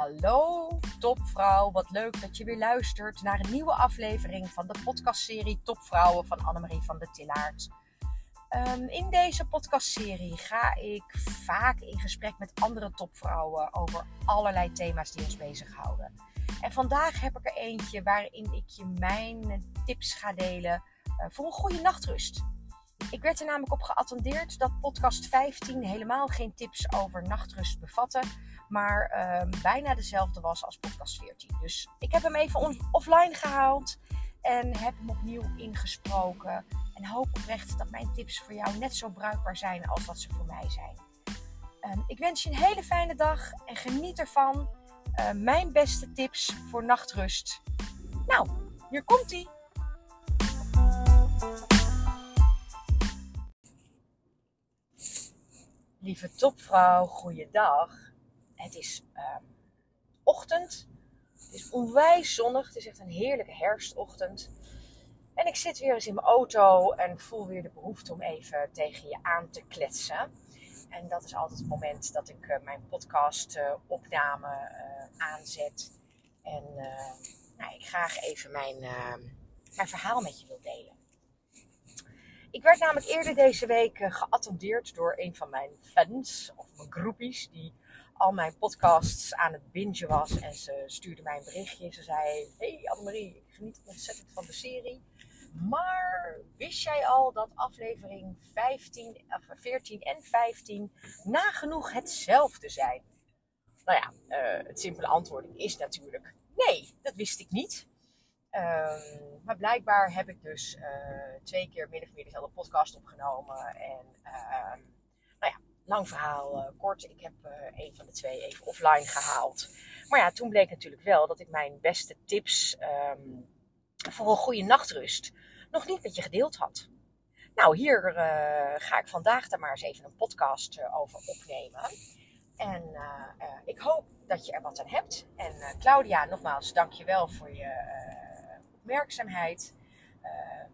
Hallo topvrouw, wat leuk dat je weer luistert naar een nieuwe aflevering van de podcastserie Topvrouwen van Annemarie van der Tillaert. Um, in deze podcastserie ga ik vaak in gesprek met andere topvrouwen over allerlei thema's die ons bezighouden. En vandaag heb ik er eentje waarin ik je mijn tips ga delen uh, voor een goede nachtrust. Ik werd er namelijk op geattendeerd dat podcast 15 helemaal geen tips over nachtrust bevatte maar uh, bijna dezelfde was als podcast 14. Dus ik heb hem even offline gehaald en heb hem opnieuw ingesproken. En hoop oprecht dat mijn tips voor jou net zo bruikbaar zijn als dat ze voor mij zijn. Um, ik wens je een hele fijne dag en geniet ervan. Uh, mijn beste tips voor nachtrust. Nou, hier komt ie. Lieve topvrouw, goeiedag. Het is uh, ochtend. Het is onwijs zonnig. Het is echt een heerlijke herfstochtend. En ik zit weer eens in mijn auto en voel weer de behoefte om even tegen je aan te kletsen. En dat is altijd het moment dat ik uh, mijn podcast uh, opname uh, aanzet. En nou, ik graag even mijn, mijn verhaal met je wil delen. Ik werd namelijk eerder deze week geattendeerd door een van mijn fans, of mijn groepies, die al mijn podcasts aan het bingen was. En ze stuurde mij een berichtje. Ze zei: Hey Annemarie, ik geniet ontzettend van de serie. Maar wist jij al dat aflevering 15, of 14 en 15 nagenoeg hetzelfde zijn? Nou ja, uh, het simpele antwoord is natuurlijk nee, dat wist ik niet. Um, maar blijkbaar heb ik dus uh, twee keer min of meer dezelfde podcast opgenomen. En uh, lang verhaal uh, kort. Ik heb uh, een van de twee even offline gehaald. Maar ja, toen bleek natuurlijk wel dat ik mijn beste tips um, voor een goede nachtrust nog niet met je gedeeld had. Nou, hier uh, ga ik vandaag dan maar eens even een podcast over opnemen. En ik hoop dat je er wat aan hebt. En Claudia, nogmaals, dank je wel voor je opmerkzaamheid. Ehm,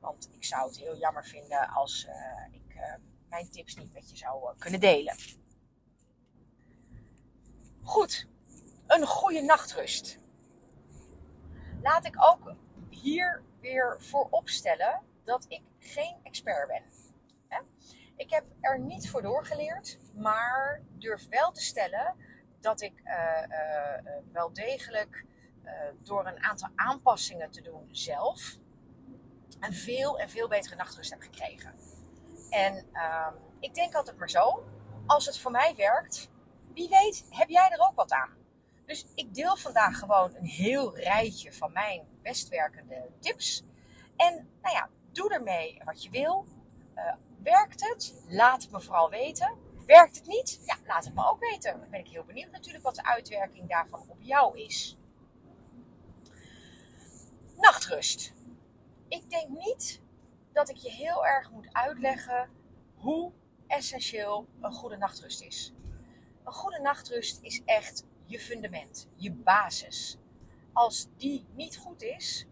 want ik zou het heel jammer vinden als ik mijn tips niet met je zou eh, kunnen delen. Goed, een goede nachtrust. Laat ik ook hier weer voorop stellen dat ik geen expert ben. Ik heb er niet voor doorgeleerd, maar durf wel te stellen dat ik uh, uh, wel degelijk door een aantal aanpassingen te doen zelf een veel en veel betere nachtrust heb gekregen. En um, ik denk altijd maar zo, als het voor mij werkt, wie weet heb jij er ook wat aan. Dus ik deel vandaag gewoon een heel rijtje van mijn best werkende tips. En nou ja, doe ermee wat je wil. Uh, werkt het? Laat het me vooral weten. Werkt het niet? Ja, laat het me ook weten. Dan ben ik heel benieuwd natuurlijk wat de uitwerking daarvan op jou is. Nachtrust. Ik denk niet dat ik je heel erg moet uitleggen hoe essentieel een goede nachtrust is. Een goede nachtrust is echt je fundament, je basis. Als die niet goed is,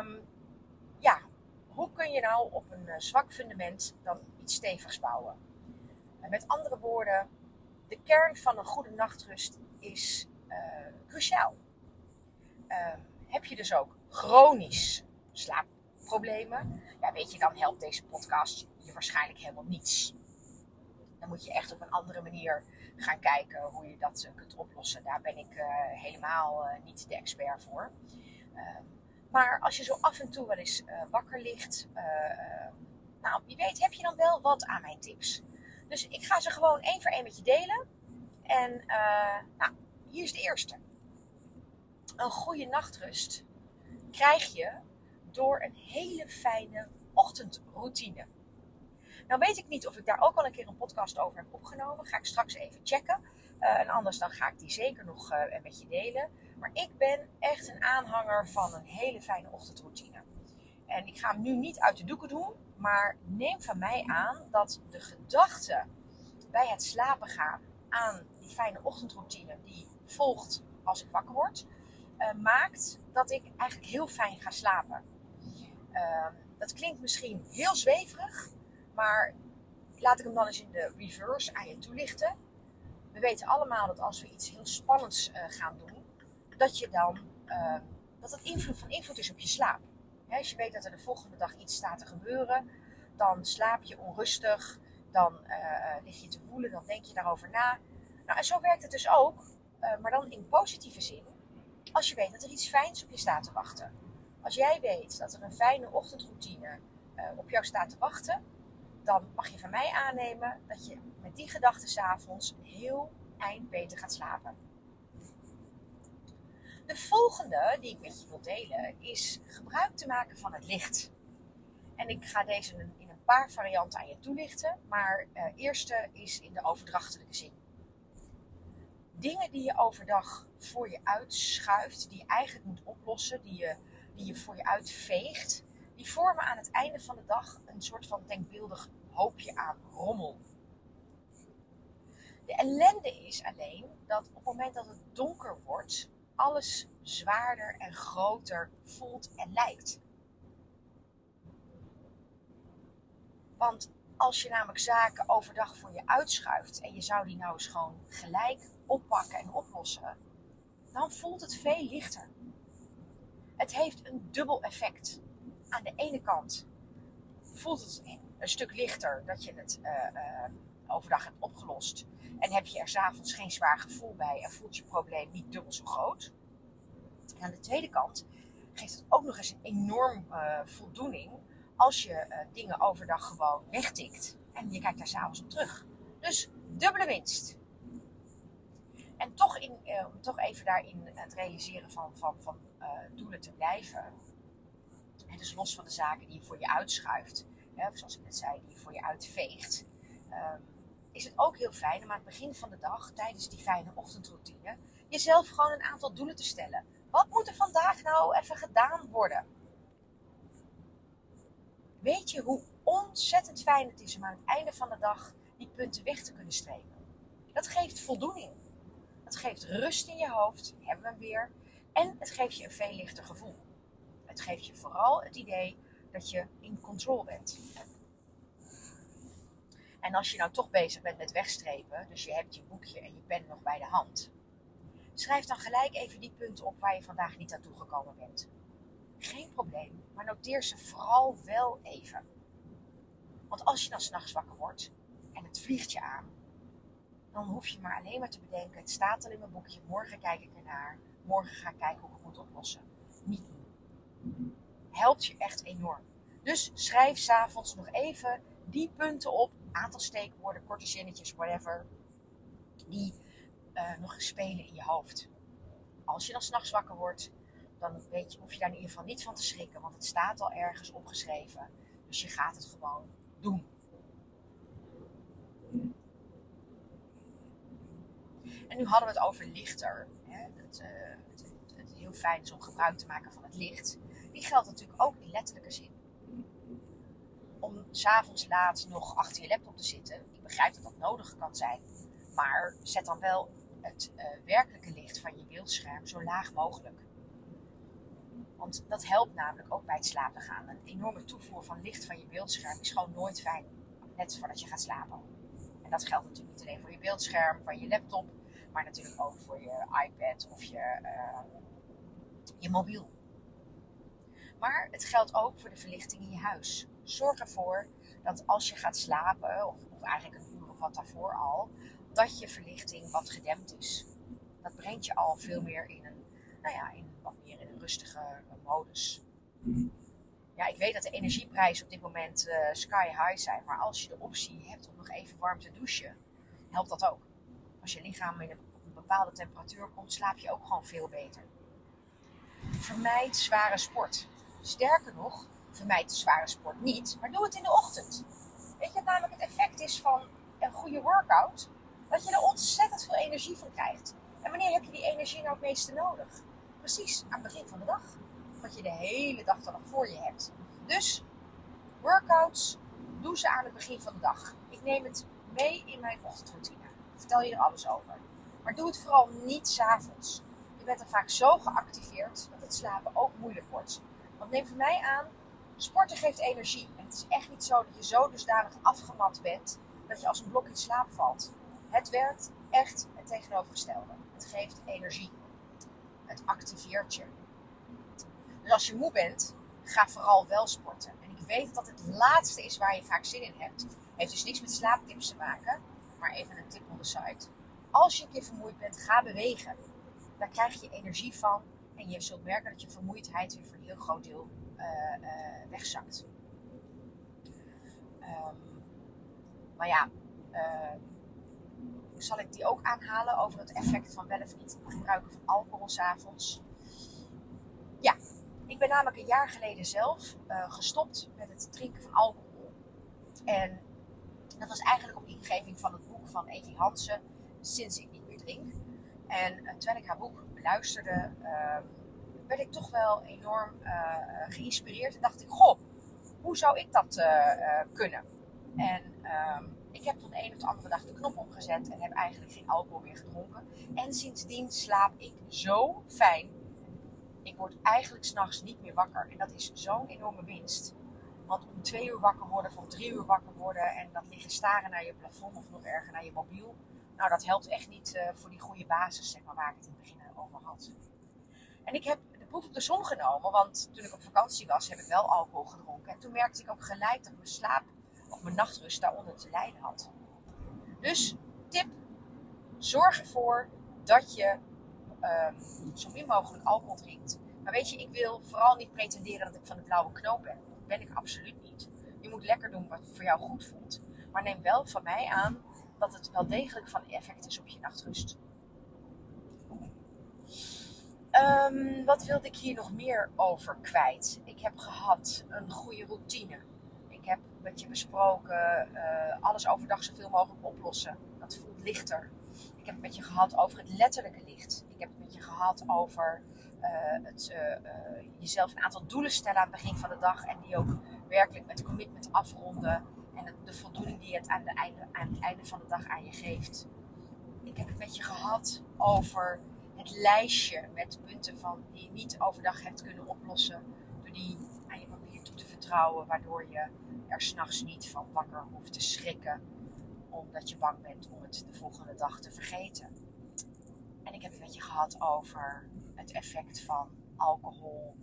um, ja, hoe kun je nou op een uh, zwak fundament dan iets stevigs bouwen? En met andere woorden, de kern van een goede nachtrust is uh, cruciaal. Uh, heb je dus ook chronisch slaap problemen, ja, weet je, dan helpt deze podcast je waarschijnlijk helemaal niets. Dan moet je echt op een andere manier gaan kijken hoe je dat uh, kunt oplossen. Daar ben ik uh, helemaal uh, niet de expert voor. Ehm, maar als je zo af en toe wel eens wakker ligt, nou, wie weet heb je dan wel wat aan mijn tips. Dus ik ga ze gewoon één voor één met je delen. En nou, hier is de eerste. Een goede nachtrust krijg je door een hele fijne ochtendroutine. Nou weet ik niet of ik daar ook al een keer een podcast over heb opgenomen. Ga ik straks even checken. Uh, en anders dan ga ik die zeker nog uh, met je delen. Maar ik ben echt een aanhanger van een hele fijne ochtendroutine. En ik ga hem nu niet uit de doeken doen. Maar neem van mij aan dat de gedachte bij het slapen gaan aan die fijne ochtendroutine die volgt als ik wakker word, uh, maakt dat ik eigenlijk heel fijn ga slapen. Uh, dat klinkt misschien heel zweverig, maar laat ik hem dan eens in de reverse aan je toelichten. We weten allemaal dat als we iets heel spannends uh, gaan doen, dat je dan uh, dat het invloed van invloed is op je slaap. als je weet dat er de volgende dag iets staat te gebeuren, dan slaap je onrustig, dan uh, lig je te voelen, dan denk je daarover na. Nou, en zo werkt het dus ook, maar dan in positieve zin, als je weet dat er iets fijns op je staat te wachten. Als jij weet dat er een fijne ochtendroutine op jou staat te wachten, dan mag je van mij aannemen dat je met die gedachten s'avonds heel eind beter gaat slapen. De volgende die ik met je wil delen is gebruik te maken van het licht. En ik ga deze in een paar varianten aan je toelichten, maar uh, eerste is in de overdrachtelijke zin. Dingen die je overdag voor je uitschuift, die je eigenlijk moet oplossen, die je, die je voor je uitveegt, die vormen aan het einde van de dag een soort van denkbeeldig hoopje aan rommel. De ellende is alleen dat op het moment dat het donker wordt, alles zwaarder en groter voelt en lijkt. Want als je namelijk zaken overdag voor je uitschuift en je zou die nou eens gewoon gelijk oppakken en oplossen, dan voelt het veel lichter. Het heeft een dubbel effect. Aan de ene kant voelt het een stuk lichter dat je het uh, uh, overdag hebt opgelost. En heb je er s'avonds geen zwaar gevoel bij en voelt je probleem niet dubbel zo groot. En aan de tweede kant geeft het ook nog eens een enorm uh, voldoening als je dingen overdag gewoon wegtikt. En je kijkt daar s'avonds op terug. Dus dubbele winst. En toch, in, om toch even daarin het realiseren van, van, van doelen te blijven. En dus los van de zaken die je voor je uitschuift hè, zoals ik net zei, die je voor je uitveegt, um, is het ook heel fijn om aan het begin van de dag, tijdens die fijne ochtendroutine, jezelf gewoon een aantal doelen te stellen. Wat moet er vandaag nou even gedaan worden? Weet je hoe ontzettend fijn het is om aan het einde van de dag die punten weg te kunnen strepen? Dat geeft voldoening. Geeft rust in je hoofd, hebben we hem weer. En het geeft je een veel lichter gevoel. Het geeft je vooral het idee dat je in control bent. En als je nou toch bezig bent met wegstrepen, dus je hebt je boekje en je pen nog bij de hand, schrijf dan gelijk even die punten op waar je vandaag niet aan toegekomen bent. Geen probleem, maar noteer ze vooral wel even. Want als je dan s'nachts wakker wordt en het vliegt je aan, dan hoef je maar alleen maar te bedenken: het staat al in mijn boekje, morgen kijk ik ernaar, morgen ga ik kijken hoe ik het moet oplossen. Niet doen helpt je echt enorm. Dus schrijf s'avonds nog even die punten op, aantal steekwoorden, korte zinnetjes, whatever, die uh, nog spelen in je hoofd. Als je dan s'nachts wakker wordt, dan weet je, hoef je daar in ieder geval niet van te schrikken, want het staat al ergens opgeschreven. Dus je gaat het gewoon doen. En nu hadden we het over lichter. Hè? Het, uh, het, het, heel fijn is om gebruik te maken van het licht die geldt natuurlijk ook in letterlijke zin. Om s'avonds laat nog achter je laptop te zitten, ik begrijp dat dat nodig kan zijn, maar zet dan wel het uh, werkelijke licht van je beeldscherm zo laag mogelijk. Want dat helpt namelijk ook bij het slapen gaan. Een enorme toevoer van licht van je beeldscherm is gewoon nooit fijn, net voordat je gaat slapen. En dat geldt natuurlijk niet alleen voor je beeldscherm van je laptop, maar natuurlijk ook voor je iPad of je, uh, je mobiel. Maar het geldt ook voor de verlichting in je huis. Zorg ervoor dat als je gaat slapen, of, of eigenlijk een uur of wat daarvoor al, dat je verlichting wat gedempt is. Dat brengt je al veel meer in een, nou ja, in, wat meer in een rustige modus. Ja, ik weet dat de energieprijzen op dit moment uh, sky high zijn. Maar als je de optie hebt om nog even warm te douchen, helpt dat ook. Als je lichaam in een bepaalde temperatuur komt, slaap je ook gewoon veel beter. Vermijd zware sport. Sterker nog, vermijd de zware sport niet, maar doe het in de ochtend. Weet je wat namelijk het effect is van een goede workout? Dat je er ontzettend veel energie van krijgt. En wanneer heb je die energie nou het meeste nodig? Precies, aan het begin van de dag. Wat je de hele dag dan nog voor je hebt. Dus, workouts, doe ze aan het begin van de dag. Ik neem het mee in mijn ochtendroutine. Ik vertel je er alles over. Maar doe het vooral niet s'avonds. Je bent er vaak zo geactiveerd dat het slapen ook moeilijk wordt. Want neem van mij aan, sporten geeft energie. En het is echt niet zo dat je zo dusdanig afgemat bent dat je als een blok in slaap valt. Het werkt echt het tegenovergestelde. Het geeft energie. Het activeert je. Dus als je moe bent, ga vooral wel sporten. En ik weet dat het laatste is waar je vaak zin in hebt. Heeft dus niks met slaaptips te maken, maar even een tip on de site. Als je een keer vermoeid bent, ga bewegen. Daar krijg je energie van en je zult merken dat je vermoeidheid weer voor een heel groot deel uh, uh, wegzakt. Um, maar ja, uh, zal ik die ook aanhalen over het effect van wel of niet gebruiken van alcohol s'avonds? Ja, ik ben namelijk een jaar geleden zelf gestopt met het drinken van alcohol. En dat was eigenlijk op ingeving van het boek van Evie Hansen, Sinds ik niet meer drink. En uh, terwijl ik haar boek beluisterde, uh, werd ik toch wel enorm uh, geïnspireerd. En dacht ik, goh, hoe zou ik dat kunnen? En um, ik heb van de een of de andere dag de knop omgezet en heb eigenlijk geen alcohol meer gedronken. En sindsdien slaap ik zo fijn. Ik word eigenlijk s'nachts niet meer wakker. En dat is zo'n enorme winst. Want om twee uur wakker worden of om drie uur wakker worden en dat liggen staren naar je plafond of nog erger naar je mobiel. Nou, dat helpt echt niet uh, voor die goede basis, zeg maar, waar ik het in het begin over had. En ik heb de proef op de som genomen, want toen ik op vakantie was, heb ik wel alcohol gedronken. En toen merkte ik ook gelijk dat mijn slaap of mijn nachtrust daaronder te lijden had. Dus tip: zorg ervoor dat je um, zo min mogelijk alcohol drinkt. Maar weet je, ik wil vooral niet pretenderen dat ik van de blauwe knoop ben. Dat ben ik absoluut niet. Je moet lekker doen wat voor jou goed voelt. Maar neem wel van mij aan dat het wel degelijk van effect is op je nachtrust. Um, wat wilde ik hier nog meer over kwijt? Ik heb gehad een goede routine ik heb met je besproken uh, alles overdag zoveel mogelijk oplossen. Dat voelt lichter. Ik heb het met je gehad over het letterlijke licht. Ik heb het met je gehad over uh, het, uh, jezelf een aantal doelen stellen aan het begin van de dag. En die ook werkelijk met commitment afronden. En de voldoening die het aan, de einde, aan het einde van de dag aan je geeft. Ik heb het met je gehad over het lijstje met punten van die je niet overdag hebt kunnen oplossen. Door die aan je papier toe te vertrouwen. Waardoor je er s'nachts niet van wakker hoeft te schrikken. Omdat je bang bent om het de volgende dag te vergeten. En ik heb het met je gehad over het effect van alcohol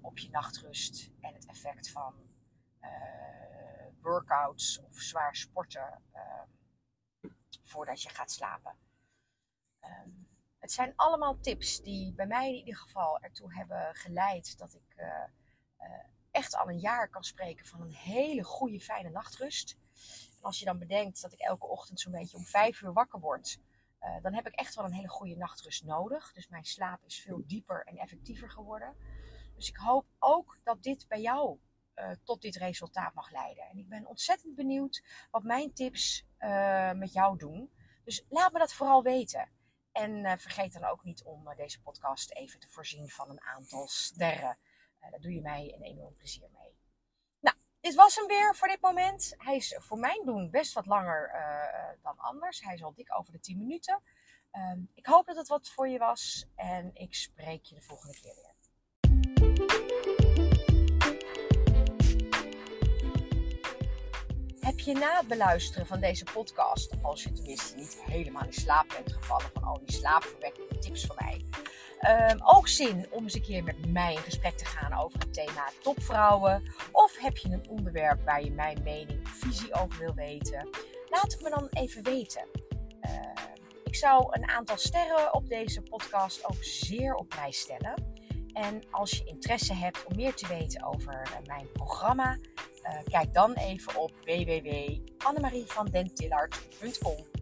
op je nachtrust. En het effect van uh, workouts of zwaar sporten uh, voordat je gaat slapen. Um, het zijn allemaal tips die bij mij in ieder geval ertoe hebben geleid dat ik uh, echt al een jaar kan spreken van een hele goede, fijne nachtrust. En als je dan bedenkt dat ik elke ochtend zo'n beetje om vijf uur wakker word, uh, dan heb ik echt wel een hele goede nachtrust nodig. Dus mijn slaap is veel dieper en effectiever geworden. Dus ik hoop ook dat dit bij jou uh, tot dit resultaat mag leiden. En ik ben ontzettend benieuwd wat mijn tips uh, met jou doen. Dus laat me dat vooral weten. En vergeet dan ook niet om deze podcast even te voorzien van een aantal sterren. Daar doe je mij een enorm plezier mee. Nou, dit was hem weer voor dit moment. Hij is voor mijn doen best wat langer dan anders. Hij is al dik over de 10 minuten. Um, ik hoop dat het wat voor je was. En ik spreek je de volgende keer weer. Je na het beluisteren van deze podcast, als je tenminste niet helemaal in slaap bent gevallen van al die slaapverwekkende tips van mij, Um, ook zin om eens een keer met mij in gesprek te gaan over het thema topvrouwen? Of heb je een onderwerp waar je mijn mening of visie over wil weten? Laat het me dan even weten. Uh, ik zou een aantal sterren op deze podcast ook zeer op prijs stellen. En als je interesse hebt om meer te weten over uh, mijn programma, kijk dan even op www.annemarievandentillard.com